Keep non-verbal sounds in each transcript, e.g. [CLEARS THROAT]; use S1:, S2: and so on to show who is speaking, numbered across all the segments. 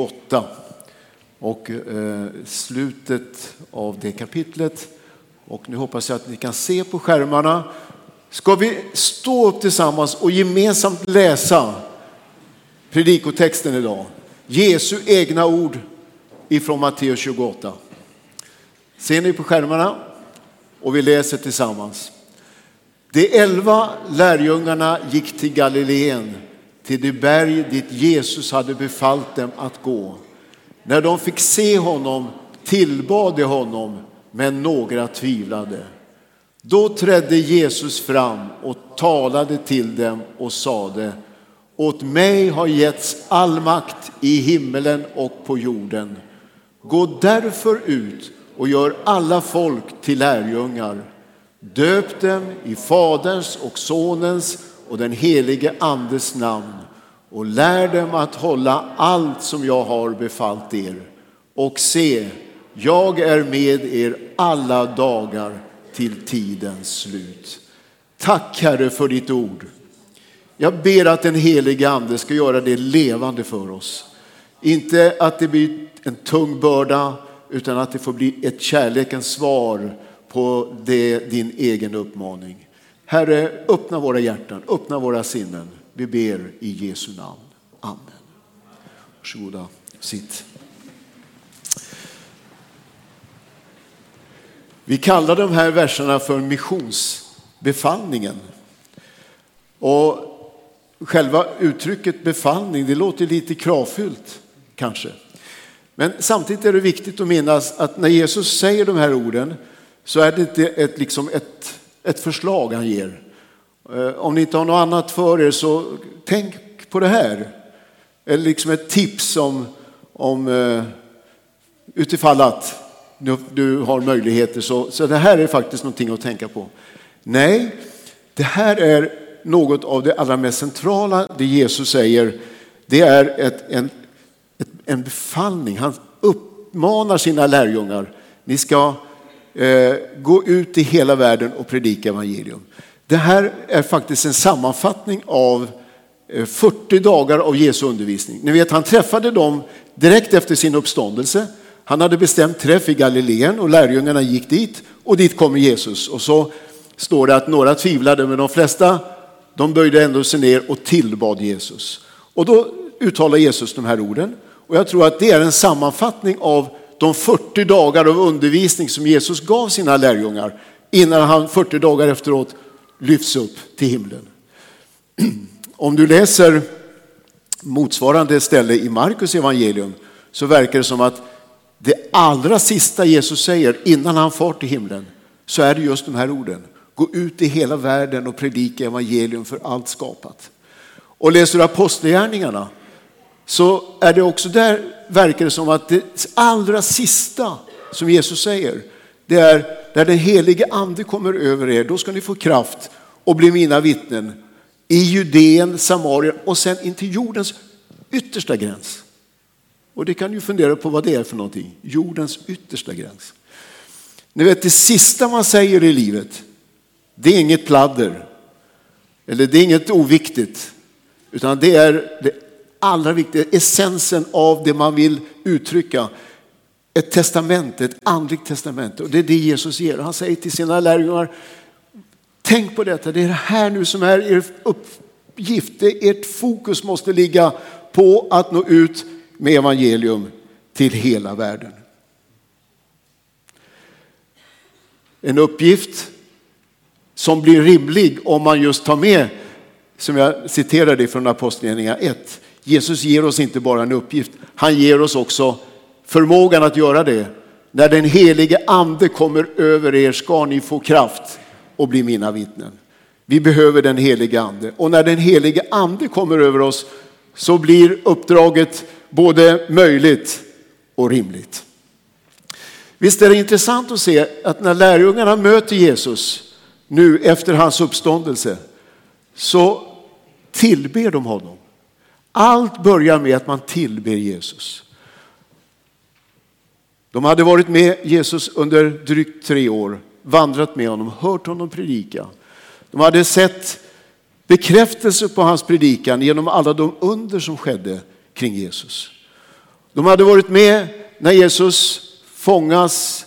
S1: 8 och eh, slutet av det kapitlet. Och nu hoppas jag att ni kan se på skärmarna. Ska vi stå upp tillsammans och gemensamt läsa predikotexten idag? Jesu egna ord ifrån Matteus 28. Ser ni på skärmarna? Och vi läser tillsammans. De elva lärjungarna gick till Galileen, till det berg dit Jesus hade befallt dem att gå. När de fick se honom tillbad de honom, men några tvivlade. Då trädde Jesus fram och talade till dem och sade Åt mig har getts all makt i himmelen och på jorden. Gå därför ut och gör alla folk till lärjungar. Döp dem i Faderns och Sonens och den helige Andes namn och lär dem att hålla allt som jag har befallt er. Och se, jag är med er alla dagar till tidens slut. Tack Herre för ditt ord. Jag ber att den helige Ande ska göra det levande för oss. Inte att det blir en tung börda utan att det får bli ett kärlekens svar på det, din egen uppmaning. Herre, öppna våra hjärtan, öppna våra sinnen. Vi ber i Jesu namn. Amen. Varsågoda, sitt. Vi kallar de här verserna för missionsbefallningen. Och själva uttrycket befallning, det låter lite kravfyllt kanske. Men samtidigt är det viktigt att minnas att när Jesus säger de här orden så är det inte ett, liksom ett, ett förslag han ger. Eh, om ni inte har något annat för er så tänk på det här. Eller liksom ett tips om, om eh, utifall att du, du har möjligheter. Så, så det här är faktiskt någonting att tänka på. Nej, det här är något av det allra mest centrala, det Jesus säger. Det är ett, en, ett, en befallning. Han uppmanar sina lärjungar. Ni ska Eh, gå ut i hela världen och predika evangelium. Det här är faktiskt en sammanfattning av eh, 40 dagar av Jesu undervisning. Ni vet, han träffade dem direkt efter sin uppståndelse. Han hade bestämt träff i Galileen och lärjungarna gick dit och dit kommer Jesus. Och så står det att några tvivlade men de flesta de böjde ändå sig ner och tillbad Jesus. Och då uttalar Jesus de här orden. Och jag tror att det är en sammanfattning av de 40 dagar av undervisning som Jesus gav sina lärjungar innan han 40 dagar efteråt lyfts upp till himlen. [CLEARS THROAT] Om du läser motsvarande ställe i Markus evangelium så verkar det som att det allra sista Jesus säger innan han far till himlen så är det just de här orden. Gå ut i hela världen och predika evangelium för allt skapat. Och läser du apostlagärningarna så är det också där verkar det som att det allra sista som Jesus säger det är när den helige ande kommer över er, då ska ni få kraft och bli mina vittnen i Judeen, Samarien och sen in till jordens yttersta gräns. Och det kan ju fundera på vad det är för någonting. Jordens yttersta gräns. Ni vet det sista man säger i livet, det är inget pladder. Eller det är inget oviktigt. Utan det är det allra viktigaste, essensen av det man vill uttrycka. Ett testament, ett andligt testament. Och det är det Jesus ger. Han säger till sina lärjungar, tänk på detta, det är det här nu som är er uppgift. Ert fokus måste ligga på att nå ut med evangelium till hela världen. En uppgift som blir rimlig om man just tar med, som jag citerade från Apostlagärningarna 1. Jesus ger oss inte bara en uppgift, han ger oss också förmågan att göra det. När den helige ande kommer över er ska ni få kraft och bli mina vittnen. Vi behöver den helige ande och när den helige ande kommer över oss så blir uppdraget både möjligt och rimligt. Visst är det intressant att se att när lärjungarna möter Jesus nu efter hans uppståndelse så tillber de honom. Allt börjar med att man tillber Jesus. De hade varit med Jesus under drygt tre år, vandrat med honom, hört honom predika. De hade sett bekräftelse på hans predikan genom alla de under som skedde kring Jesus. De hade varit med när Jesus fångas,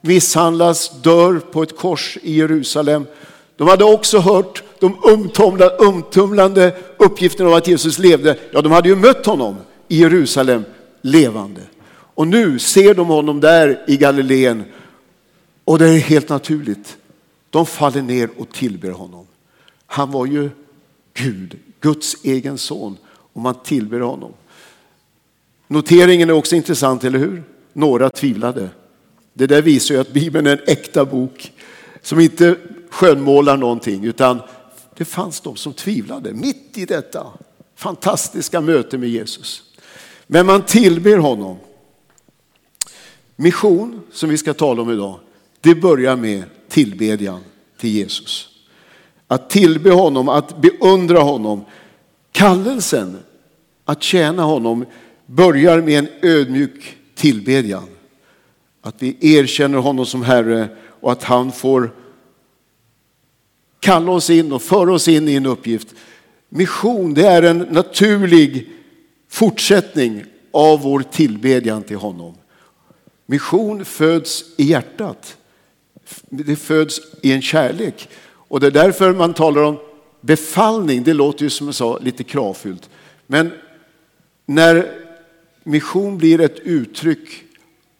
S1: misshandlas, dör på ett kors i Jerusalem. De hade också hört de umtumlande uppgifterna om att Jesus levde. Ja, de hade ju mött honom i Jerusalem levande. Och nu ser de honom där i Galileen och det är helt naturligt. De faller ner och tillber honom. Han var ju Gud, Guds egen son och man tillber honom. Noteringen är också intressant, eller hur? Några tvivlade. Det där visar ju att Bibeln är en äkta bok som inte skönmålar någonting utan det fanns de som tvivlade mitt i detta fantastiska möte med Jesus. Men man tillber honom. Mission, som vi ska tala om idag, det börjar med tillbedjan till Jesus. Att tillbe honom, att beundra honom. Kallelsen att tjäna honom börjar med en ödmjuk tillbedjan. Att vi erkänner honom som Herre och att han får kalla oss in och föra oss in i en uppgift. Mission, det är en naturlig fortsättning av vår tillbedjan till honom. Mission föds i hjärtat. Det föds i en kärlek. Och det är därför man talar om befallning. Det låter ju som jag sa lite kravfyllt. Men när mission blir ett uttryck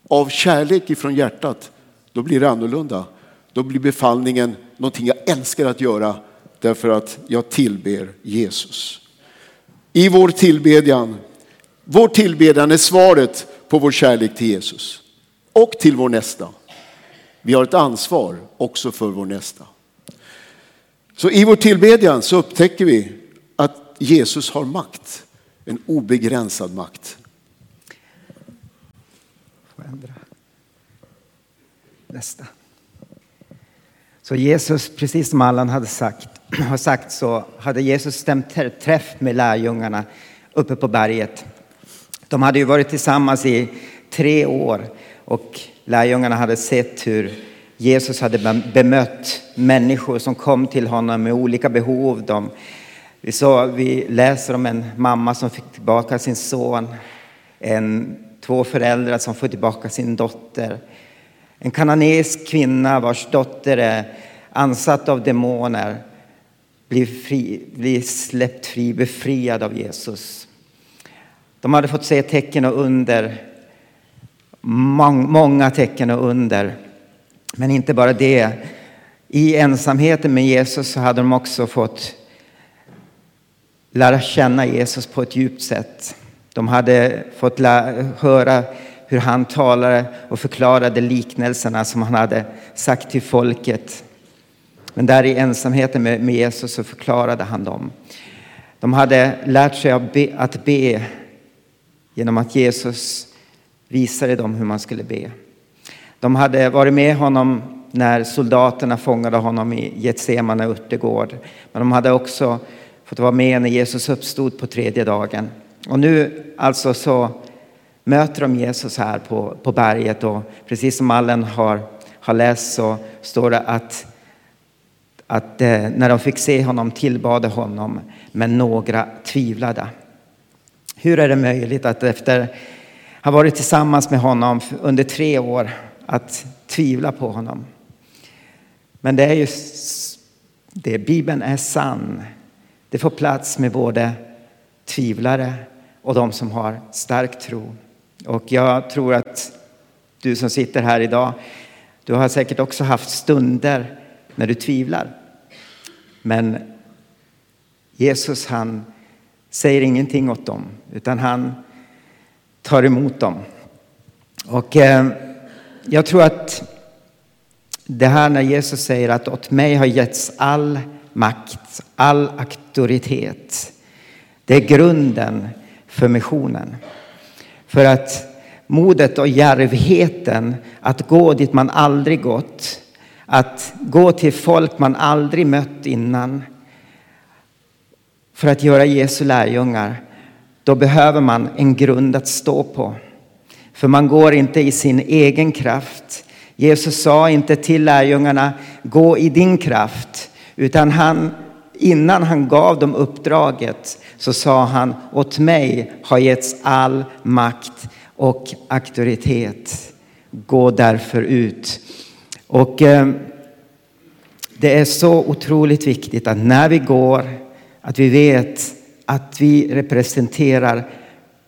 S1: av kärlek ifrån hjärtat, då blir det annorlunda. Då blir befallningen någonting jag älskar att göra därför att jag tillber Jesus. I vår tillbedjan, vår tillbedjan är svaret på vår kärlek till Jesus och till vår nästa. Vi har ett ansvar också för vår nästa. Så i vår tillbedjan så upptäcker vi att Jesus har makt, en obegränsad makt.
S2: Nästa. Så Jesus, precis som Allan hade sagt, [CLEARS THROAT] har sagt så hade Jesus stämt träff med lärjungarna uppe på berget. De hade ju varit tillsammans i tre år och lärjungarna hade sett hur Jesus hade bemött människor som kom till honom med olika behov. De, vi, så, vi läser om en mamma som fick tillbaka sin son, en, två föräldrar som får tillbaka sin dotter. En kananeisk kvinna vars dotter är ansatt av demoner blir, fri, blir släppt fri, befriad av Jesus. De hade fått se tecken och under, många tecken och under. Men inte bara det. I ensamheten med Jesus så hade de också fått lära känna Jesus på ett djupt sätt. De hade fått höra hur han talade och förklarade liknelserna som han hade sagt till folket. Men där i ensamheten med, Jesus så förklarade han dem. De hade lärt sig att be, att be genom att Jesus visade dem hur man skulle be. De hade varit med honom när soldaterna fångade honom i Getsemane örtegård. Men de hade också fått vara med när Jesus uppstod på tredje dagen. Och nu alltså så möter de Jesus här på, på berget och precis som Allen har, har läst så står det att, att eh, när de fick se honom tillbad honom, men några tvivlade. Hur är det möjligt att efter att ha varit tillsammans med honom under tre år att tvivla på honom? Men det är ju det, Bibeln är sann. Det får plats med både tvivlare och de som har stark tro. Och jag tror att du som sitter här idag, du har säkert också haft stunder när du tvivlar. Men Jesus han säger ingenting åt dem, utan han tar emot dem. Och eh, jag tror att det här när Jesus säger att åt mig har getts all makt, all auktoritet. Det är grunden för missionen. För att modet och järvheten att gå dit man aldrig gått, att gå till folk man aldrig mött innan för att göra Jesu lärjungar, då behöver man en grund att stå på. För man går inte i sin egen kraft. Jesus sa inte till lärjungarna, gå i din kraft, utan han, innan han gav dem uppdraget, så sa han åt mig har getts all makt och auktoritet. Gå därför ut. Och eh, det är så otroligt viktigt att när vi går att vi vet att vi representerar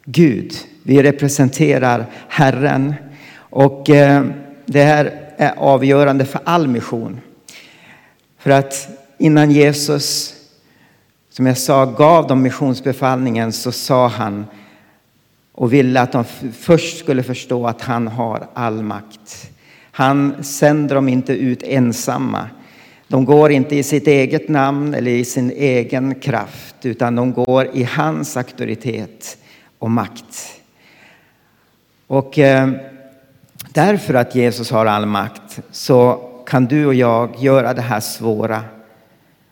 S2: Gud. Vi representerar Herren. Och eh, det här är avgörande för all mission. För att innan Jesus, som jag sa, gav dem missionsbefallningen så sa han och ville att de först skulle förstå att han har all makt. Han sänder dem inte ut ensamma. De går inte i sitt eget namn eller i sin egen kraft, utan de går i hans auktoritet och makt. Och eh, därför att Jesus har all makt så kan du och jag göra det här svåra.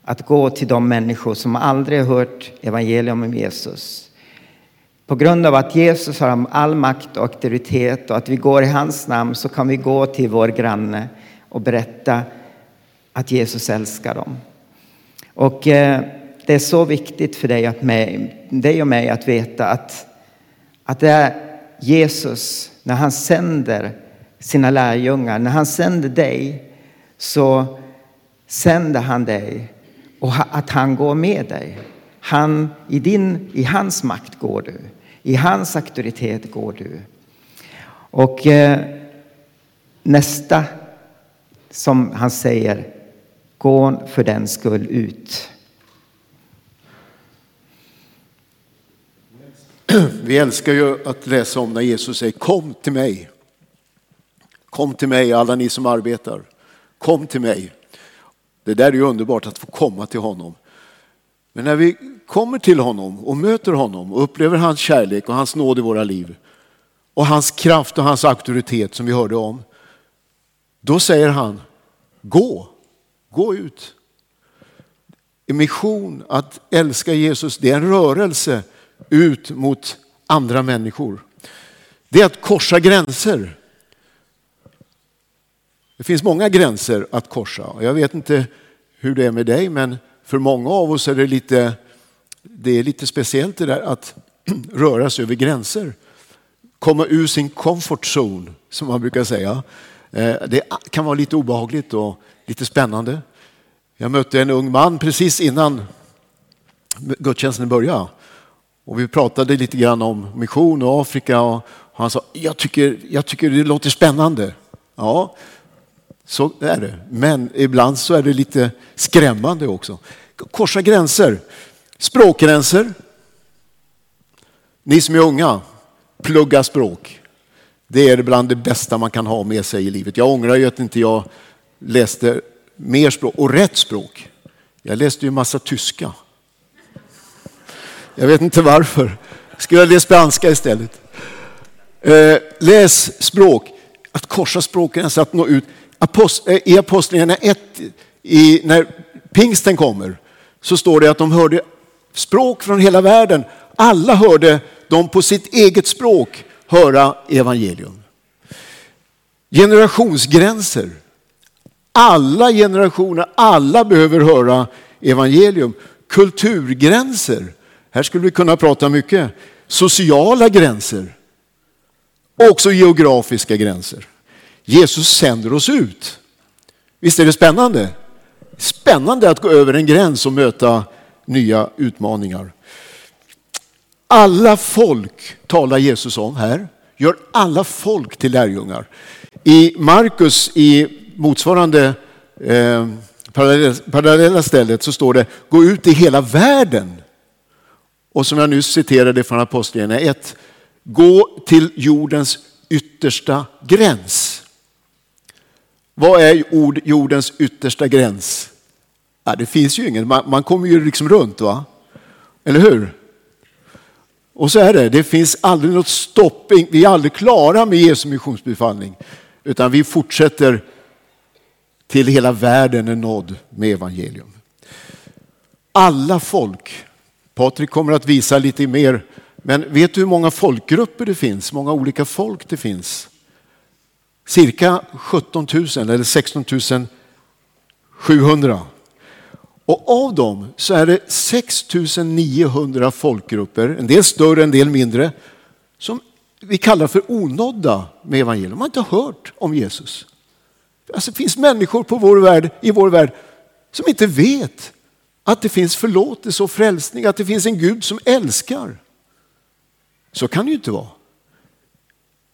S2: Att gå till de människor som aldrig har hört evangelium om Jesus. På grund av att Jesus har all makt och auktoritet och att vi går i hans namn så kan vi gå till vår granne och berätta att Jesus älskar dem. Och eh, det är så viktigt för dig, att mig, dig och mig att veta att, att det är Jesus, när han sänder sina lärjungar, när han sänder dig så sänder han dig och att han går med dig. Han, i, din, I hans makt går du. I hans auktoritet går du. Och eh, nästa som han säger, gå för den skull ut.
S1: Vi älskar ju att läsa om när Jesus säger kom till mig. Kom till mig alla ni som arbetar. Kom till mig. Det där är ju underbart att få komma till honom. Men när vi kommer till honom och möter honom och upplever hans kärlek och hans nåd i våra liv och hans kraft och hans auktoritet som vi hörde om. Då säger han, gå, gå ut. En mission, att älska Jesus, det är en rörelse ut mot andra människor. Det är att korsa gränser. Det finns många gränser att korsa. Jag vet inte hur det är med dig, men för många av oss är det lite, det är lite speciellt det där att [CLEARS THROAT] röra sig över gränser. Komma ur sin comfort zone, som man brukar säga. Eh, det kan vara lite obehagligt och lite spännande. Jag mötte en ung man precis innan gudstjänsten började. Och vi pratade lite grann om mission och Afrika och han sa, jag tycker, jag tycker det låter spännande. Ja, så är det. Men ibland så är det lite skrämmande också. Korsa gränser, språkgränser. Ni som är unga, plugga språk. Det är bland det bästa man kan ha med sig i livet. Jag ångrar ju att inte jag läste mer språk och rätt språk. Jag läste ju massa tyska. Jag vet inte varför. Skulle jag läst spanska istället. Eh, läs språk. Att korsa språkgränser, att nå ut. Eh, I Apostlagärningarna 1, i, när pingsten kommer, så står det att de hörde språk från hela världen. Alla hörde de på sitt eget språk höra evangelium. Generationsgränser. Alla generationer, alla behöver höra evangelium. Kulturgränser. Här skulle vi kunna prata mycket. Sociala gränser. Och också geografiska gränser. Jesus sänder oss ut. Visst är det spännande? Spännande att gå över en gräns och möta nya utmaningar. Alla folk talar Jesus om här. Gör alla folk till lärjungar. I Markus i motsvarande eh, parallella stället så står det gå ut i hela världen. Och som jag nyss citerade från Apostlagärningarna 1, gå till jordens yttersta gräns. Vad är jordens yttersta gräns? Ja, det finns ju ingen, man, man kommer ju liksom runt va? Eller hur? Och så är det, det finns aldrig något stopp, vi är aldrig klara med Jesu missionsbefallning. Utan vi fortsätter till hela världen är nådd med evangelium. Alla folk, Patrik kommer att visa lite mer, men vet du hur många folkgrupper det finns? Många olika folk det finns? Cirka 17 000 eller 16 700. Och av dem så är det 6 900 folkgrupper, en del större, en del mindre, som vi kallar för onådda med evangelium. De har inte hört om Jesus. Alltså, det finns människor på vår värld, i vår värld som inte vet att det finns förlåtelse och frälsning, att det finns en Gud som älskar. Så kan det ju inte vara.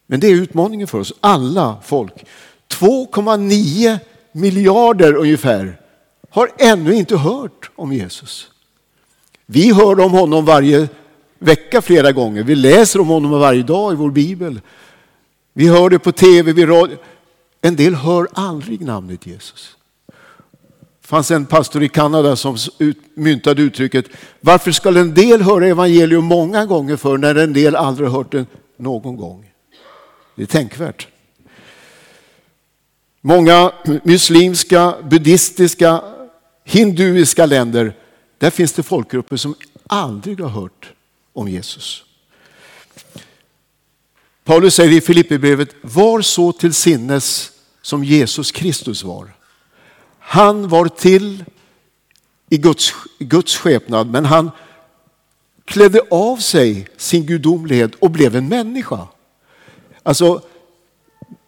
S1: Men det är utmaningen för oss, alla folk. 2,9 miljarder ungefär har ännu inte hört om Jesus. Vi hör om honom varje vecka flera gånger. Vi läser om honom varje dag i vår bibel. Vi hör det på tv, vi radio. En del hör aldrig namnet Jesus. Det fanns en pastor i Kanada som myntade uttrycket varför ska en del höra evangelium många gånger för när en del aldrig hört det någon gång. Det är tänkvärt. Många muslimska, buddhistiska, hinduiska länder, där finns det folkgrupper som aldrig har hört om Jesus. Paulus säger i Filipperbrevet, var så till sinnes som Jesus Kristus var. Han var till i Guds, Guds skepnad, men han klädde av sig sin gudomlighet och blev en människa. Alltså,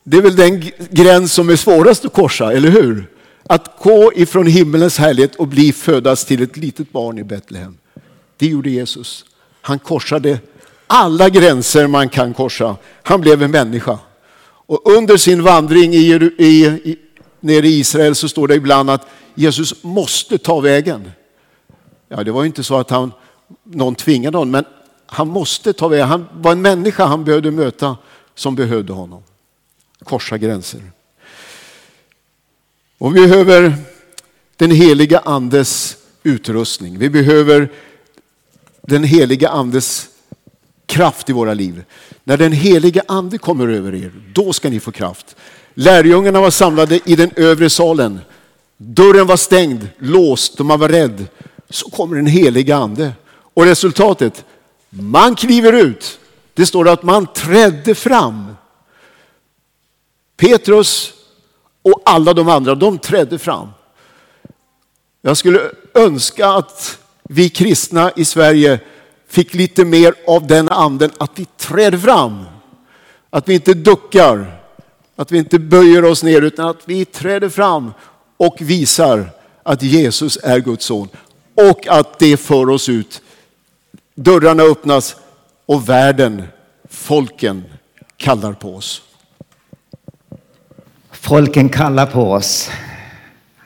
S1: det är väl den gräns som är svårast att korsa, eller hur? Att gå ifrån himmelens härlighet och bli födas till ett litet barn i Betlehem. Det gjorde Jesus. Han korsade alla gränser man kan korsa. Han blev en människa. Och under sin vandring i, i, i, nere i Israel så står det ibland att Jesus måste ta vägen. Ja, det var ju inte så att han, någon tvingade honom, men han måste ta vägen. Han var en människa han behövde möta som behövde honom. Korsa gränser. Och vi behöver den heliga andes utrustning. Vi behöver den heliga andes kraft i våra liv. När den heliga ande kommer över er, då ska ni få kraft. Lärjungarna var samlade i den övre salen. Dörren var stängd, låst och man var rädd. Så kommer den heliga ande. Och resultatet? Man kliver ut. Det står att man trädde fram. Petrus och alla de andra, de trädde fram. Jag skulle önska att vi kristna i Sverige fick lite mer av den anden, att vi träder fram. Att vi inte duckar, att vi inte böjer oss ner, utan att vi träder fram och visar att Jesus är Guds son. Och att det för oss ut. Dörrarna öppnas och världen, folken kallar på oss.
S2: Folken kallar på oss.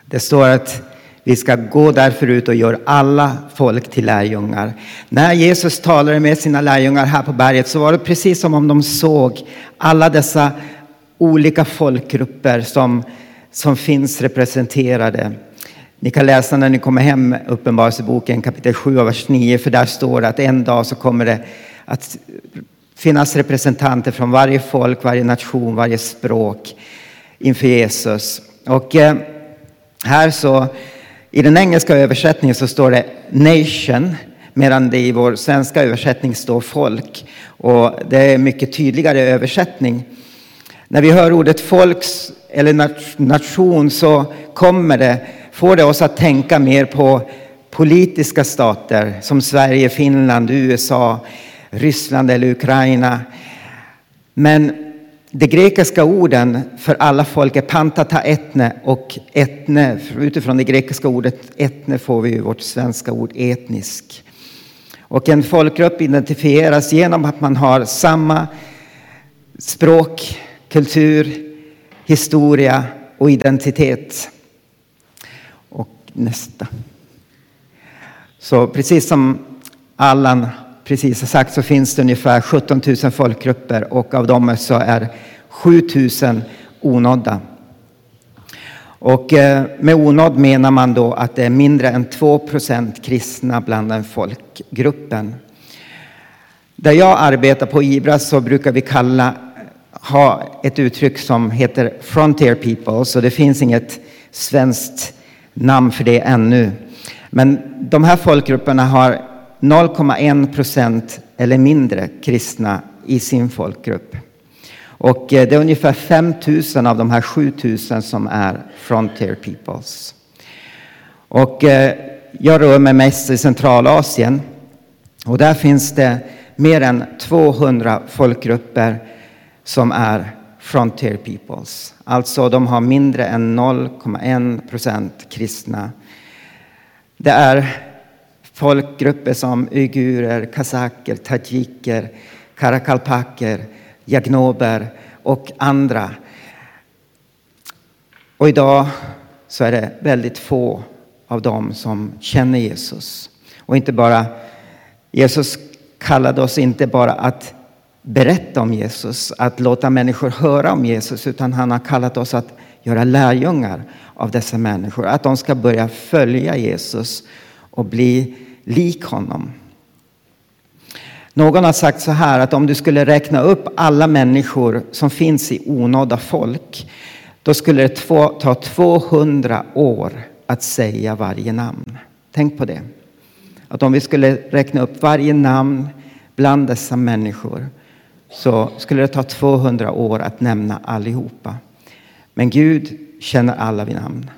S2: Det står att vi ska gå därför ut och göra alla folk till lärjungar. När Jesus talade med sina lärjungar här på berget så var det precis som om de såg alla dessa olika folkgrupper som, som finns representerade. Ni kan läsa när ni kommer hem Uppenbarelseboken kapitel 7 och vers 9 för där står det att en dag så kommer det att finnas representanter från varje folk, varje nation, varje språk inför Jesus. Och eh, här så i den engelska översättningen så står det nation medan det i vår svenska översättning står folk. Och det är en mycket tydligare översättning. När vi hör ordet folks eller nation så kommer det, får det oss att tänka mer på politiska stater som Sverige, Finland, USA, Ryssland eller Ukraina. Men de grekiska orden för alla folk är pantata etne och etne. Utifrån det grekiska ordet etne får vi vårt svenska ord etnisk. Och en folkgrupp identifieras genom att man har samma språk, kultur, historia och identitet. Och nästa. Så precis som Allan precis har sagt så finns det ungefär 17 000 folkgrupper och av dem så är 7 000 onådda. Och eh, med onådd menar man då att det är mindre än 2 procent kristna bland den folkgruppen. Där jag arbetar på IBRA så brukar vi kalla, ha ett uttryck som heter Frontier People, så det finns inget svenskt namn för det ännu. Men de här folkgrupperna har 0,1 procent eller mindre kristna i sin folkgrupp. Och eh, det är ungefär 5 000 av de här 7 000 som är Frontier Peoples. Och eh, jag rör mig mest i Centralasien och där finns det mer än 200 folkgrupper som är frontier peoples. Alltså de har mindre än 0,1 procent kristna. Det är folkgrupper som uigurer, kazaker, tajiker, karakalpaker, jagnober och andra. Och idag så är det väldigt få av dem som känner Jesus. Och inte bara, Jesus kallade oss inte bara att berätta om Jesus, att låta människor höra om Jesus, utan han har kallat oss att göra lärjungar av dessa människor. Att de ska börja följa Jesus och bli lik honom. Någon har sagt så här att om du skulle räkna upp alla människor som finns i onådda folk, då skulle det ta 200 år att säga varje namn. Tänk på det. Att om vi skulle räkna upp varje namn bland dessa människor så skulle det ta 200 år att nämna allihopa. Men Gud känner alla vid namn.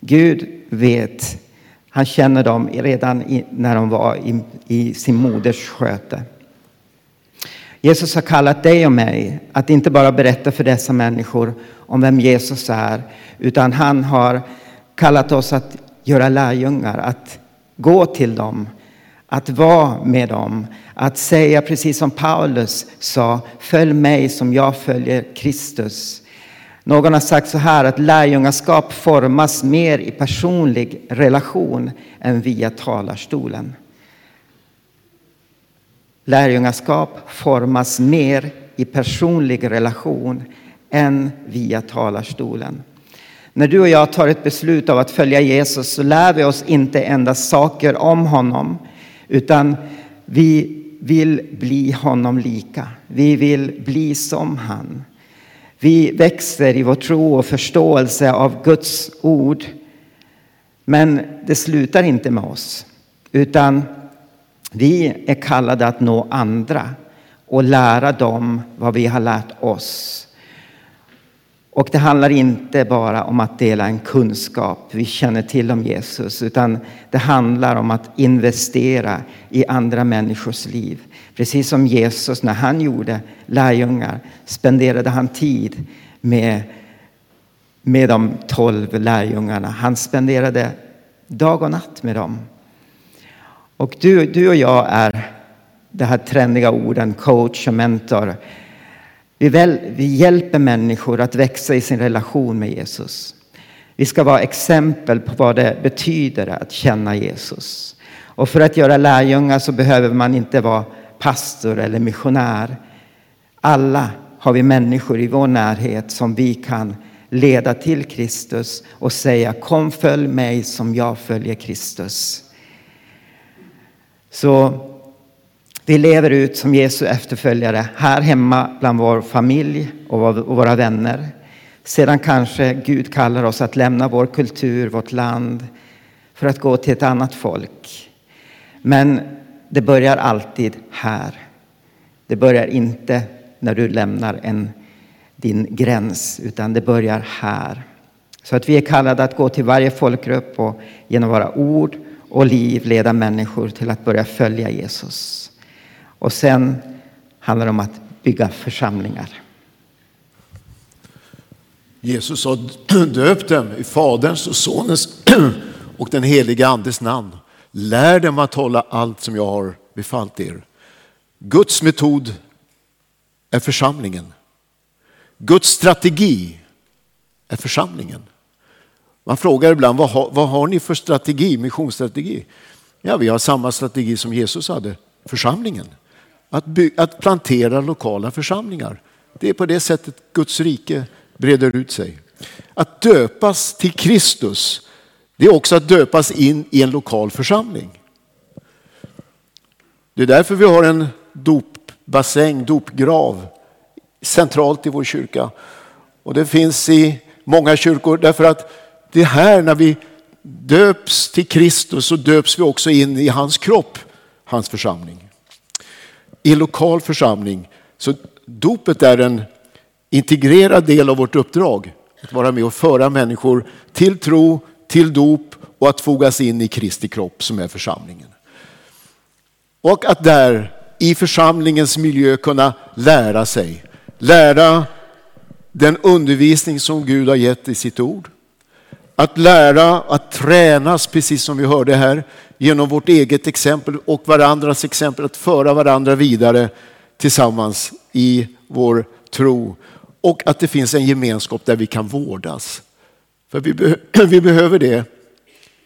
S2: Gud vet, han känner dem redan när de var i, i sin moders sköte. Jesus har kallat dig och mig att inte bara berätta för dessa människor om vem Jesus är, utan han har kallat oss att göra lärjungar, att gå till dem, att vara med dem, att säga precis som Paulus sa, följ mig som jag följer Kristus. Någon har sagt så här att lärjungaskap formas mer i personlig relation än via talarstolen. Lärjungaskap formas mer i personlig relation än via talarstolen. När du och jag tar ett beslut av att följa Jesus så lär vi oss inte endast saker om honom utan vi vill bli honom lika. Vi vill bli som han. Vi växer i vår tro och förståelse av Guds ord. Men det slutar inte med oss, utan vi är kallade att nå andra och lära dem vad vi har lärt oss. Och det handlar inte bara om att dela en kunskap vi känner till om Jesus, utan det handlar om att investera i andra människors liv. Precis som Jesus, när han gjorde lärjungar, spenderade han tid med, med de tolv lärjungarna. Han spenderade dag och natt med dem. Och du, du och jag är, de här trendiga orden, coach och mentor, vi, väl, vi hjälper människor att växa i sin relation med Jesus. Vi ska vara exempel på vad det betyder att känna Jesus. Och för att göra lärjungar så behöver man inte vara pastor eller missionär. Alla har vi människor i vår närhet som vi kan leda till Kristus och säga kom följ mig som jag följer Kristus. Så vi lever ut som Jesu efterföljare här hemma bland vår familj och våra vänner. Sedan kanske Gud kallar oss att lämna vår kultur, vårt land för att gå till ett annat folk. Men det börjar alltid här. Det börjar inte när du lämnar en, din gräns, utan det börjar här. Så att vi är kallade att gå till varje folkgrupp och genom våra ord och liv leda människor till att börja följa Jesus. Och sen handlar det om att bygga församlingar.
S1: Jesus sa döp dem i Faderns och Sonens [CLEARS THROAT] och den helige Andes namn. Lär dem att hålla allt som jag har befallt er. Guds metod är församlingen. Guds strategi är församlingen. Man frågar ibland vad har, vad har ni för strategi, missionsstrategi? Ja, vi har samma strategi som Jesus hade, församlingen att, att plantera lokala församlingar. Det är på det sättet Guds rike breder ut sig. Att döpas till Kristus, det är också att döpas in i en lokal församling. Det är därför vi har en dopbassäng, dopgrav centralt i vår kyrka. Och det finns i många kyrkor därför att det är här när vi döps till Kristus så döps vi också in i hans kropp, hans församling i en lokal församling. Så dopet är en integrerad del av vårt uppdrag. Att vara med och föra människor till tro, till dop och att fogas in i Kristi kropp som är församlingen. Och att där i församlingens miljö kunna lära sig, lära den undervisning som Gud har gett i sitt ord. Att lära, att tränas, precis som vi hörde här, genom vårt eget exempel och varandras exempel, att föra varandra vidare tillsammans i vår tro. Och att det finns en gemenskap där vi kan vårdas. För vi, be [CLEARS THROAT] vi behöver det.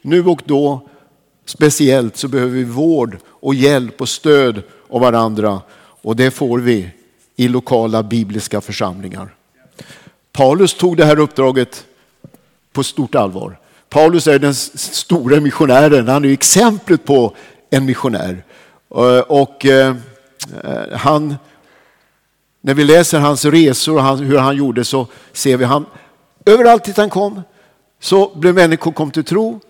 S1: Nu och då, speciellt, så behöver vi vård och hjälp och stöd av varandra. Och det får vi i lokala bibliska församlingar. Paulus tog det här uppdraget på stort allvar. Paulus är den stora missionären, han är exemplet på en missionär. Eh, och eh, eh, han, när vi läser hans resor och hur han gjorde så ser vi han överallt dit han kom så blev människor kom till tro,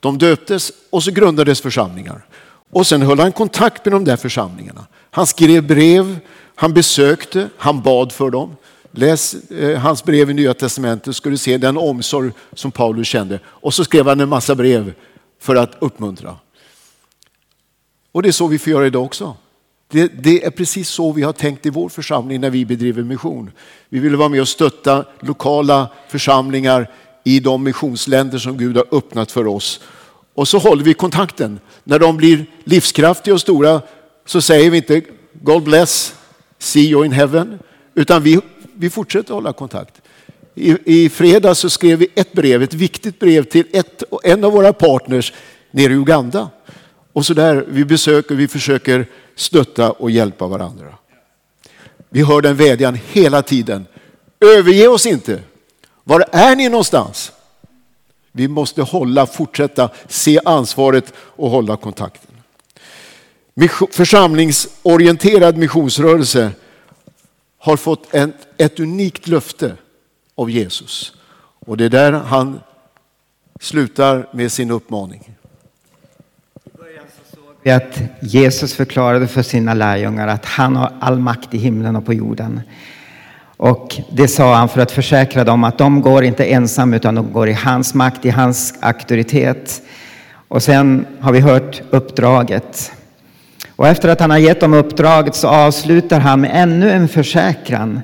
S1: de döptes och så grundades församlingar. Och sen höll han kontakt med de där församlingarna. Han skrev brev, han besökte, han bad för dem. Läs eh, hans brev i Nya Testamentet ska du se den omsorg som Paulus kände. Och så skrev han en massa brev för att uppmuntra. Och det är så vi får göra idag också. Det, det, är precis så vi har tänkt i vår församling när vi bedriver mission. Vi vill vara med och stötta lokala församlingar i de missionsländer som Gud har öppnat för oss. Och så håller vi kontakten. När de blir livskraftiga och stora så säger vi inte God bless, see you in heaven. Utan vi, vi fortsätter hålla kontakt. I, I fredag så skrev vi ett brev, ett viktigt brev till ett, en av våra partners nere i Uganda. Och så där, vi besöker, vi försöker stötta och hjälpa varandra. Vi hör den vädjan hela tiden. Överge oss inte. Var är ni någonstans? Vi måste hålla, fortsätta se ansvaret och hålla kontakten. Församlingsorienterad missionsrörelse har fått ett, ett unikt löfte av Jesus. Och det är där han slutar med sin uppmaning.
S2: Vi att Jesus förklarade för sina lärjungar att han har all makt i himlen och på jorden. Och det sa han för att försäkra dem att de går inte ensam utan de går i hans makt, i hans auktoritet. Och sen har vi hört uppdraget. Och efter att han har gett dem uppdraget så avslutar han med ännu en försäkran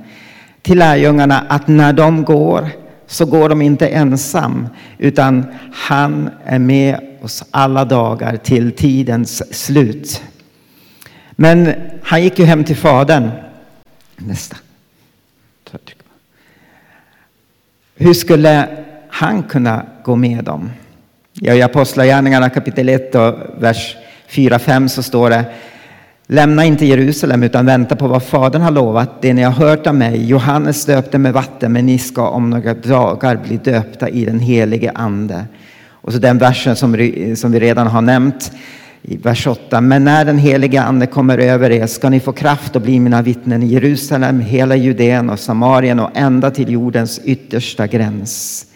S2: till lärjungarna att när de går så går de inte ensam utan han är med oss alla dagar till tidens slut. Men han gick ju hem till fadern. Nästa. Hur skulle han kunna gå med dem? Ja, I Apostlagärningarna kapitel 1 och vers 4-5 så står det Lämna inte Jerusalem utan vänta på vad Fadern har lovat, det ni har hört av mig. Johannes döpte med vatten, men ni ska om några dagar bli döpta i den helige Ande. Och så den versen som, som vi redan har nämnt i vers 8. Men när den helige Ande kommer över er ska ni få kraft att bli mina vittnen i Jerusalem, hela Judeen och Samarien och ända till jordens yttersta gräns.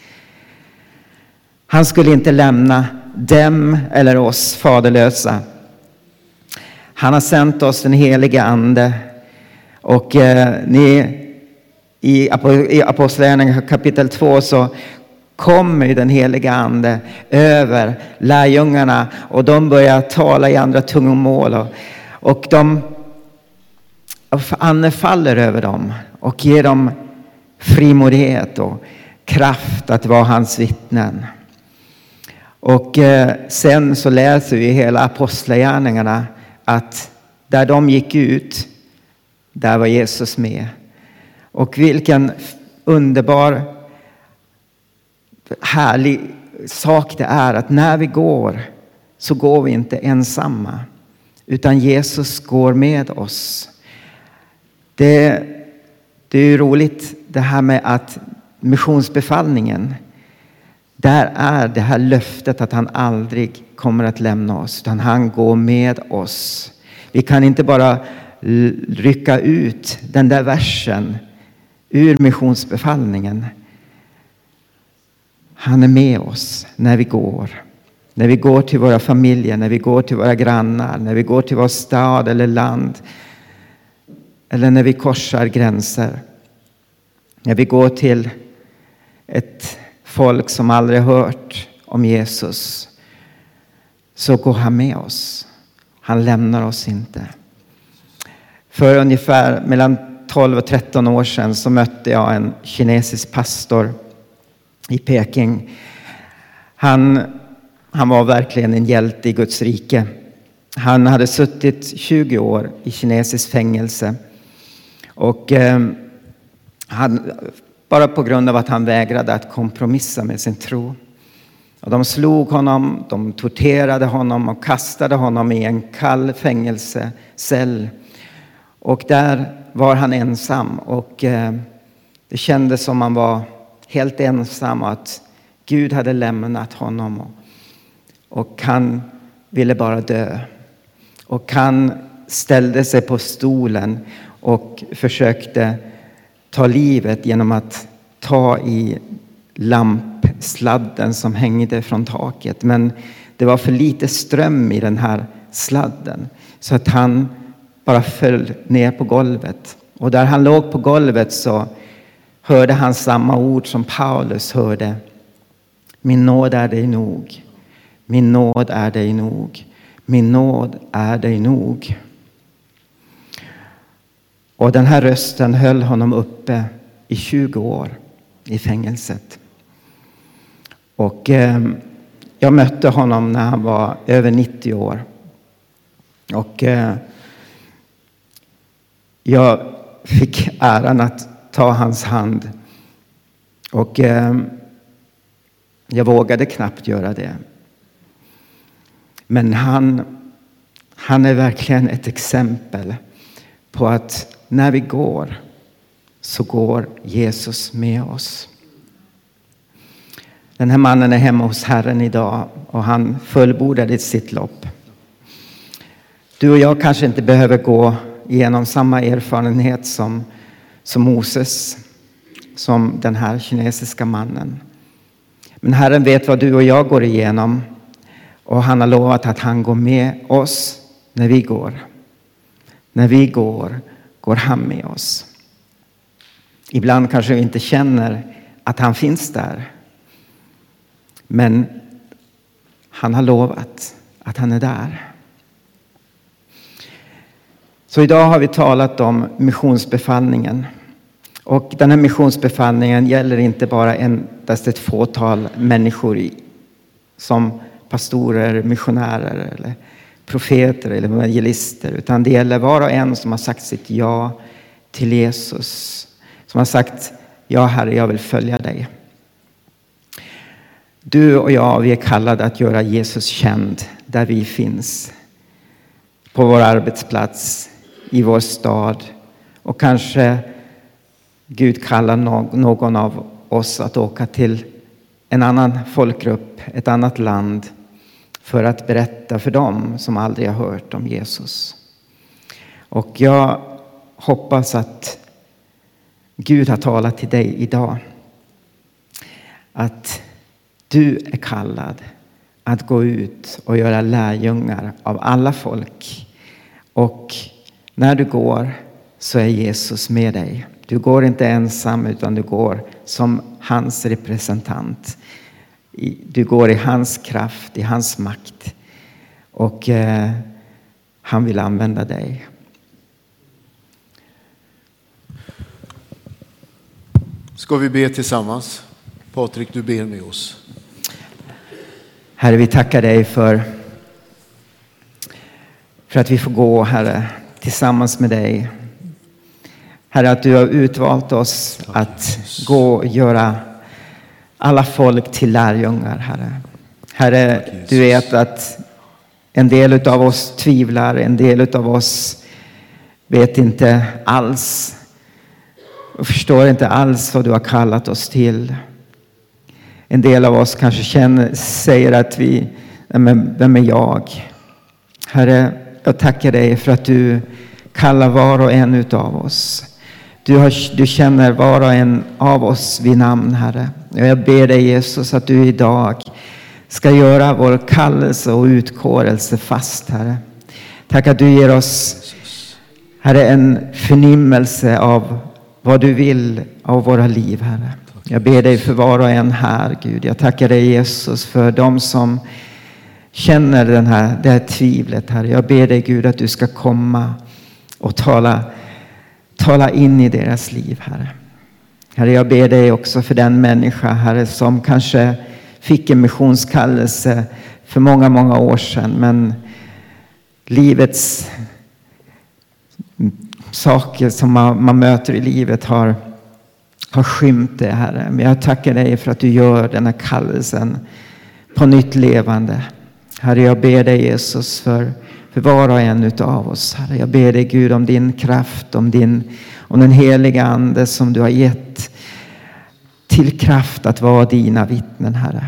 S2: Han skulle inte lämna dem eller oss faderlösa. Han har sänt oss den helige Ande. Och eh, ni, i Apostlagärningarna kapitel 2 så kommer den heliga ande över lärjungarna och de börjar tala i andra tungomål. Och, och de ande faller över dem och ger dem frimodighet och kraft att vara hans vittnen. Och eh, sen så läser vi hela apostlagärningarna att där de gick ut, där var Jesus med. Och vilken underbar härlig sak det är att när vi går så går vi inte ensamma utan Jesus går med oss. Det, det är ju roligt det här med att missionsbefallningen där är det här löftet att han aldrig kommer att lämna oss utan han går med oss. Vi kan inte bara rycka ut den där versen ur missionsbefallningen han är med oss när vi går. När vi går till våra familjer, när vi går till våra grannar, när vi går till vår stad eller land. Eller när vi korsar gränser. När vi går till ett folk som aldrig hört om Jesus. så går han med oss. Han lämnar oss inte. För ungefär mellan 12 och 13 år sedan så mötte jag en kinesisk pastor i Peking. Han, han var verkligen en hjälte i Guds rike. Han hade suttit 20 år i kinesiskt fängelse. Och eh, han, bara på grund av att han vägrade att kompromissa med sin tro. Och de slog honom, de torterade honom och kastade honom i en kall fängelsecell. Och där var han ensam och eh, det kändes som han var helt ensam och att Gud hade lämnat honom. Och han ville bara dö. Och han ställde sig på stolen och försökte ta livet genom att ta i lampsladden som hängde från taket. Men det var för lite ström i den här sladden så att han bara föll ner på golvet. Och där han låg på golvet så hörde han samma ord som Paulus hörde. Min nåd är dig nog. Min nåd är dig nog. Min nåd är dig nog. Och den här rösten höll honom uppe i 20 år i fängelset. Och eh, jag mötte honom när han var över 90 år. Och eh, jag fick äran att ta hans hand. Och eh, jag vågade knappt göra det. Men han, han är verkligen ett exempel på att när vi går så går Jesus med oss. Den här mannen är hemma hos Herren idag och han fullbordade sitt lopp. Du och jag kanske inte behöver gå igenom samma erfarenhet som, som Moses, som den här kinesiska mannen. Men Herren vet vad du och jag går igenom och han har lovat att han går med oss när vi går. När vi går, går han med oss. Ibland kanske vi inte känner att han finns där. Men han har lovat att han är där. Så idag har vi talat om missionsbefallningen. Och den här missionsbefallningen gäller inte bara endast ett fåtal människor som pastorer, missionärer eller profeter eller evangelister. Utan det gäller var och en som har sagt sitt ja till Jesus. Som har sagt ja Herre, jag vill följa dig. Du och jag, vi är kallade att göra Jesus känd där vi finns. På vår arbetsplats, i vår stad och kanske Gud kallar någon av oss att åka till en annan folkgrupp, ett annat land för att berätta för dem som aldrig har hört om Jesus. Och jag hoppas att Gud har talat till dig idag. Att du är kallad att gå ut och göra lärjungar av alla folk. Och när du går så är Jesus med dig. Du går inte ensam utan du går som hans representant. Du går i hans kraft, i hans makt. Och eh, han vill använda dig.
S1: Ska vi be tillsammans? Patrik, du ber med oss.
S2: Herre, vi tackar dig för, för att vi får gå, Herre, tillsammans med dig. Herre, att du har utvalt oss att gå och göra alla folk till lärjungar, Herre. Herre, du vet att en del av oss tvivlar, en del av oss vet inte alls och förstår inte alls vad du har kallat oss till. En del av oss kanske känner, säger att vi, men vem är jag? Herre, jag tackar dig för att du kallar var och en av oss. Du, har, du känner var och en av oss vid namn, Herre. Och jag ber dig Jesus att du idag ska göra vår kallelse och utkårelse fast, Herre. Tack att du ger oss, Herre, en förnimmelse av vad du vill av våra liv, Herre. Jag ber dig för var och en här, Gud. Jag tackar dig Jesus för dem som känner den här, det här tvivlet, Herre. Jag ber dig Gud att du ska komma och tala, tala in i deras liv, Herre. Herre, jag ber dig också för den människa, Herre, som kanske fick en missionskallelse för många, många år sedan, men livets saker som man, man möter i livet har, har skymt det, Herre. Men jag tackar dig för att du gör den här kallelsen på nytt levande. Herre, jag ber dig Jesus för, för var och en av oss. Herre, jag ber dig Gud om din kraft, om, din, om den heliga Ande som du har gett till kraft att vara dina vittnen, Herre.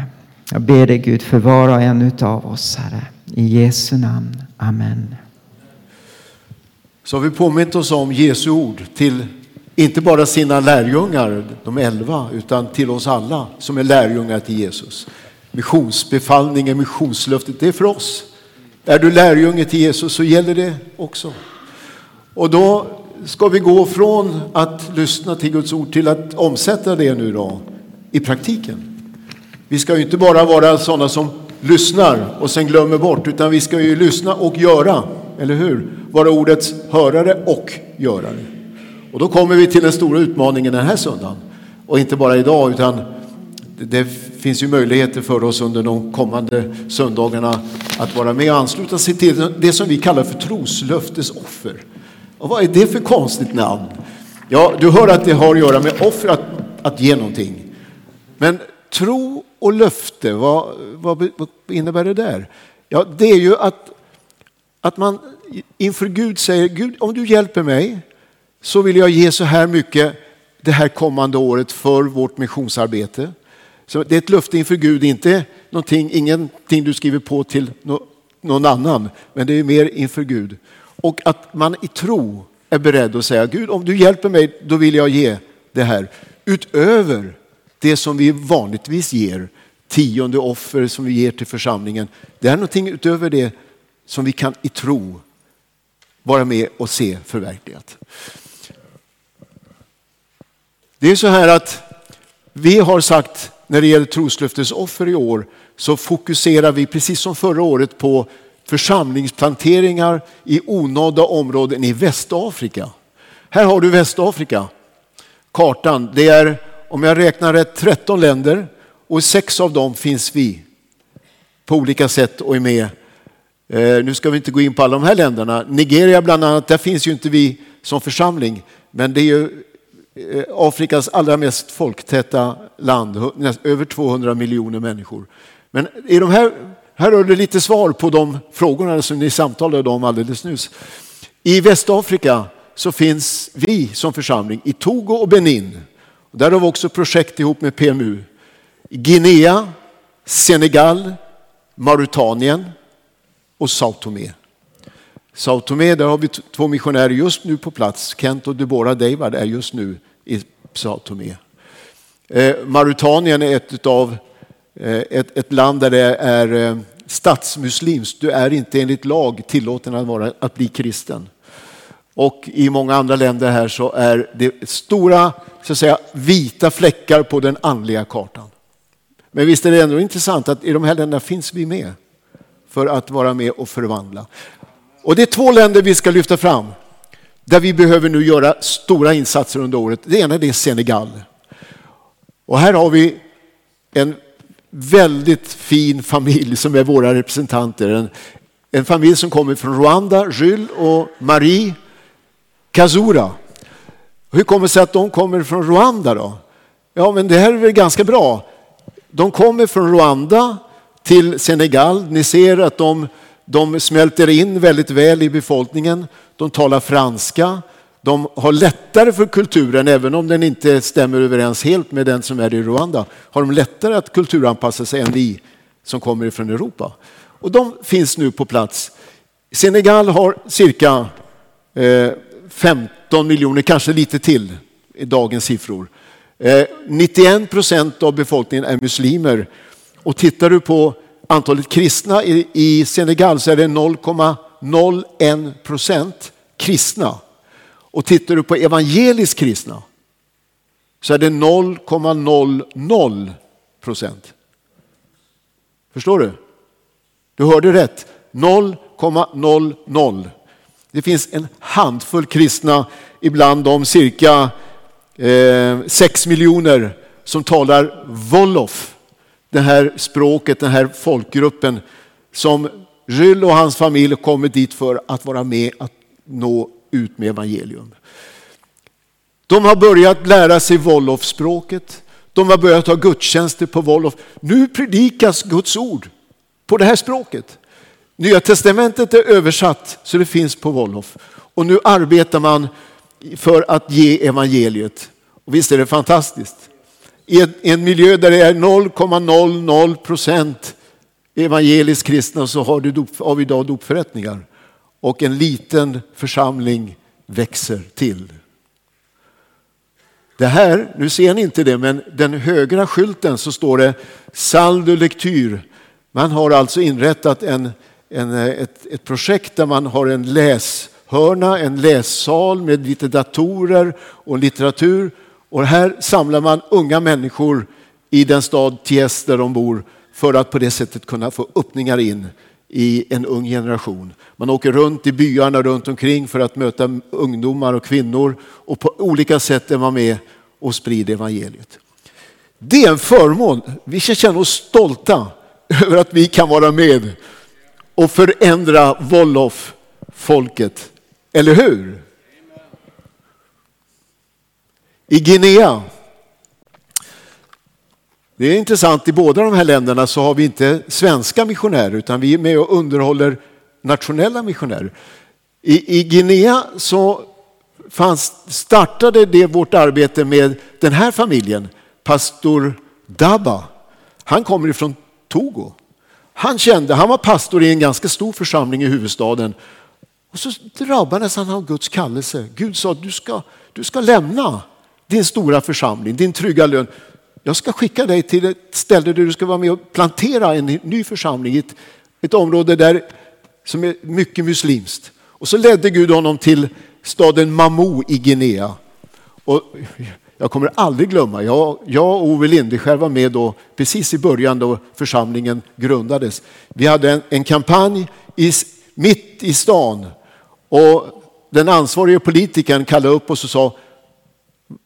S2: Jag ber dig Gud för var och en av oss, Herre. I Jesu namn. Amen.
S1: Så har vi påmint oss om Jesu ord till inte bara sina lärjungar, de elva, utan till oss alla som är lärjungar till Jesus. Missionsbefallningen, missionslöftet, det är för oss. Är du lärjunge till Jesus så gäller det också. Och då ska vi gå från att lyssna till Guds ord till att omsätta det nu då i praktiken. Vi ska ju inte bara vara sådana som lyssnar och sen glömmer bort, utan vi ska ju lyssna och göra, eller hur? Vara ordets hörare och görare. Och då kommer vi till den stora utmaningen den här söndagen. Och inte bara idag, utan det finns ju möjligheter för oss under de kommande söndagarna att vara med och ansluta sig till det som vi kallar för troslöftesoffer. Och vad är det för konstigt namn? Ja, du hör att det har att göra med offer, att, att ge någonting. Men tro och löfte, vad, vad, vad innebär det där? Ja, det är ju att, att man inför Gud säger, Gud om du hjälper mig så vill jag ge så här mycket det här kommande året för vårt missionsarbete. Så det är ett löfte inför Gud, inte någonting, ingenting du skriver på till någon annan, men det är mer inför Gud. Och att man i tro är beredd att säga, Gud om du hjälper mig då vill jag ge det här utöver det som vi vanligtvis ger, tionde offer som vi ger till församlingen. Det är någonting utöver det som vi kan i tro vara med och se förverkligat. Det är så här att vi har sagt när det gäller troslöftesoffer i år så fokuserar vi precis som förra året på församlingsplanteringar i onådda områden i Västafrika. Här har du Västafrika, kartan. Det är, om jag räknar rätt, 13 länder och i sex av dem finns vi på olika sätt och är med. Eh, nu ska vi inte gå in på alla de här länderna. Nigeria bland annat, där finns ju inte vi som församling, men det är ju Eh, Afrikas allra mest folktäta land, över 200 miljoner människor. Men i de här, här har du lite svar på de frågorna som ni samtalade om alldeles nyss. I Västafrika så finns vi som församling i Togo och Benin. Där har vi också projekt ihop med PMU. Guinea, Senegal, Mauritanien och Sao Tomé. Sao Tomé, där har vi två missionärer just nu på plats. Kent och Deborah David är just nu i Sao Tomé. Eh, Mauritanien är ett, av, eh, ett, ett, land där det är eh, statsmuslimskt. Du är inte enligt lag tillåten att, vara, att bli kristen. Och i många andra länder här så är det stora så att säga, vita fläckar på den andliga kartan. Men visst är det ändå intressant att i de här länderna finns vi med för att vara med och förvandla. Och det är två länder vi ska lyfta fram där vi behöver nu göra stora insatser under året. Det ena är Senegal. Och här har vi en väldigt fin familj som är våra representanter. En, en familj som kommer från Rwanda, Jules och Marie Kazura. Hur kommer det sig att de kommer från Rwanda då? Ja, men det här är väl ganska bra. De kommer från Rwanda till Senegal. Ni ser att de de smälter in väldigt väl i befolkningen. De talar franska. De har lättare för kulturen, även om den inte stämmer överens helt med den som är i Rwanda, har de lättare att kulturanpassa sig än vi som kommer från Europa. Och de finns nu på plats. Senegal har cirka eh, 15 miljoner, kanske lite till i dagens siffror. Eh, 91 procent av befolkningen är muslimer. Och tittar du på antalet kristna i, Senegal så är det 0,01 procent kristna. Och tittar du på evangeliskt kristna så är det 0,00 procent. Förstår du? Du hörde rätt. 0,00. Det finns en handfull kristna ibland de cirka eh, 6 miljoner som talar Wolof. Det här språket, den här folkgruppen som Ryll och hans familj kommer dit för att vara med att nå ut med evangelium. De har börjat lära sig Wolof-språket. De har börjat ha gudstjänster på Wolof. Nu predikas Guds ord på det här språket. Nya testamentet är översatt så det finns på Wolof. Och nu arbetar man för att ge evangeliet. Och visst är det fantastiskt? I en miljö där det är 0,00 procent evangeliskt kristna så har, du dop, har vi idag dopförrättningar. Och en liten församling växer till. Det här, nu ser ni inte det, men den högra skylten så står det Saldo lektyr. Man har alltså inrättat en, en, ett, ett projekt där man har en läshörna, en lässal med lite datorer och litteratur. Och här samlar man unga människor i den stad Ties där de bor för att på det sättet kunna få öppningar in i en ung generation. Man åker runt i byarna runt omkring för att möta ungdomar och kvinnor och på olika sätt är man med och sprider evangeliet. Det är en förmån. Vi ska känna oss stolta över att vi kan vara med och förändra Wolof-folket. Eller hur? I Guinea det är intressant, i båda de här länderna så har vi inte svenska missionärer utan vi är med och underhåller nationella missionärer. I, i Guinea så fanns, startade det vårt arbete med den här familjen, pastor Daba. Han kommer ifrån Togo. Han kände, han var pastor i en ganska stor församling i huvudstaden. Och så drabbades han av Guds kallelse. Gud sa, du ska, du ska lämna din stora församling, din trygga lön jag ska skicka dig till ett ställe där du ska vara med och plantera en ny församling i ett, ett område där, som är mycket muslimskt. Och så ledde Gud honom till staden Mamou i Guinea. Och jag kommer aldrig glömma, jag, jag och Ove Lindeskär var med då precis i början då församlingen grundades. Vi hade en, en kampanj i, mitt i stan och den ansvarige politikern kallade upp oss och sa,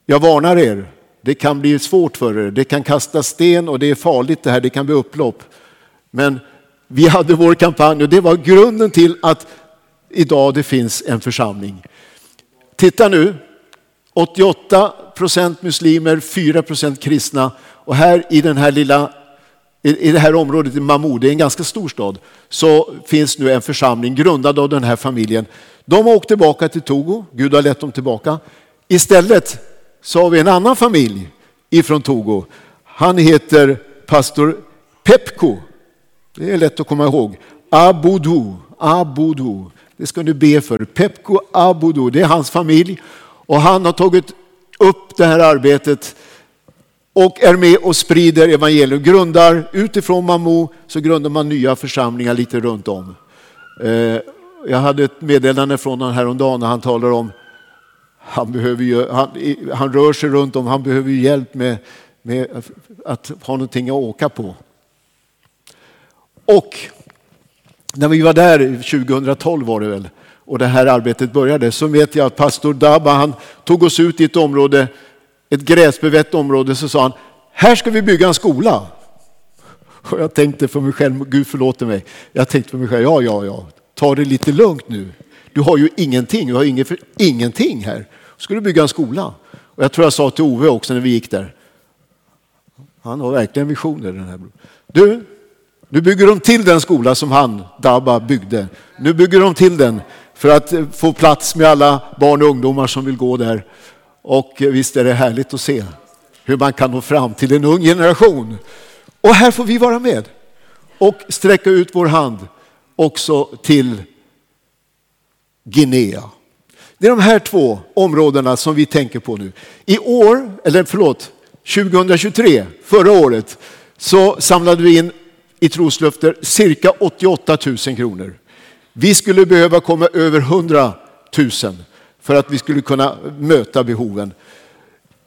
S1: jag varnar er, det kan bli svårt för er. Det kan kasta sten och det är farligt det här. Det kan bli upplopp. Men vi hade vår kampanj och det var grunden till att idag det finns en församling. Titta nu. 88 procent muslimer, 4 procent kristna. Och här i den här lilla i det här området i Mamou, det är en ganska stor stad, så finns nu en församling grundad av den här familjen. De har åkt tillbaka till Togo, Gud har lett dem tillbaka. Istället så har vi en annan familj ifrån Togo. Han heter pastor Pepko. Det är lätt att komma ihåg. Abudu, Abudu. Det ska du be för. Pepko Abudu, det är hans familj. Och han har tagit upp det här arbetet och är med och sprider evangelium. Grundar, utifrån Mamou så grundar man nya församlingar lite runt om. Eh, jag hade ett meddelande från honom häromdagen när han talar om han, behöver ju, han, han rör sig runt om, han behöver hjälp med, med att ha någonting att åka på. Och när vi var där 2012 var det väl, och det här arbetet började, så vet jag att pastor Daba, han tog oss ut i ett område, ett gräsbevett område, så sa han, här ska vi bygga en skola. Och jag tänkte för mig själv, Gud förlåter mig, jag tänkte för mig själv, ja, ja, ja, ta det lite lugnt nu. Du har ju ingenting, du har inget, ingenting här. Ska du bygga en skola? Och jag tror jag sa till Ove också när vi gick där. Han har verkligen visioner den här Du, nu bygger de till den skola som han, Dabba, byggde. Nu bygger de till den för att eh, få plats med alla barn och ungdomar som vill gå där. Och eh, visst är det härligt att se hur man kan nå fram till en ung generation. Och här får vi vara med och sträcka ut vår hand också till Guinea. Det är de här två områdena som vi tänker på nu. I år, eller förlåt, 2023, förra året, så samlade vi in i troslöfter cirka 88 000 kronor. Vi skulle behöva komma över 100 000 för att vi skulle kunna möta behoven.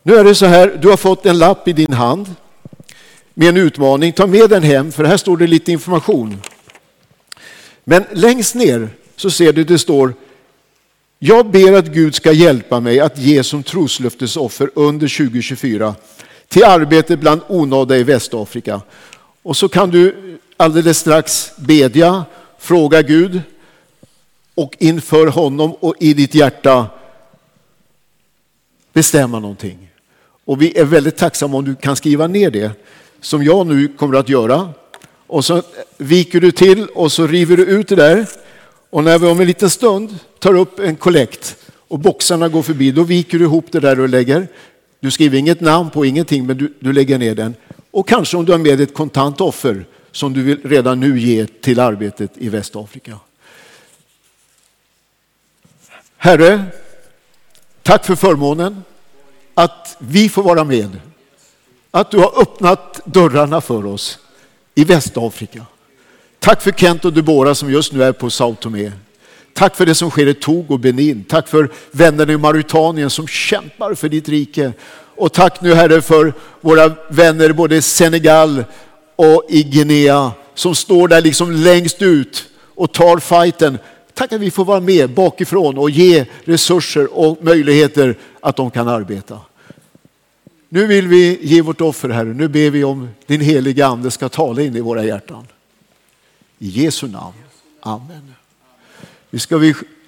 S1: Nu är det så här, du har fått en lapp i din hand med en utmaning. Ta med den hem, för här står det lite information. Men längst ner så ser du det står jag ber att Gud ska hjälpa mig att ge som troslöftesoffer under 2024 till arbete bland onådda i Västafrika. Och så kan du alldeles strax bedja, fråga Gud och inför honom och i ditt hjärta bestämma någonting. Och vi är väldigt tacksamma om du kan skriva ner det som jag nu kommer att göra. Och så viker du till och så river du ut det där. Och när vi om en liten stund tar upp en kollekt och boxarna går förbi, då viker du ihop det där och lägger. Du skriver inget namn på ingenting, men du, du lägger ner den. Och kanske om du har med ett kontant offer som du vill redan nu ge till arbetet i Västafrika. Herre, tack för förmånen att vi får vara med. Att du har öppnat dörrarna för oss i Västafrika. Tack för Kent och Debora som just nu är på Sao Tomé. Tack för det som sker i Togo och Benin. Tack för vännerna i Mauritanien som kämpar för ditt rike. Och tack nu Herre för våra vänner både i Senegal och i Guinea som står där liksom längst ut och tar fighten. Tack att vi får vara med bakifrån och ge resurser och möjligheter att de kan arbeta. Nu vill vi ge vårt offer Herre. Nu ber vi om din heliga ande ska tala in i våra hjärtan. I Jesu namn. Amen. Nu ska vi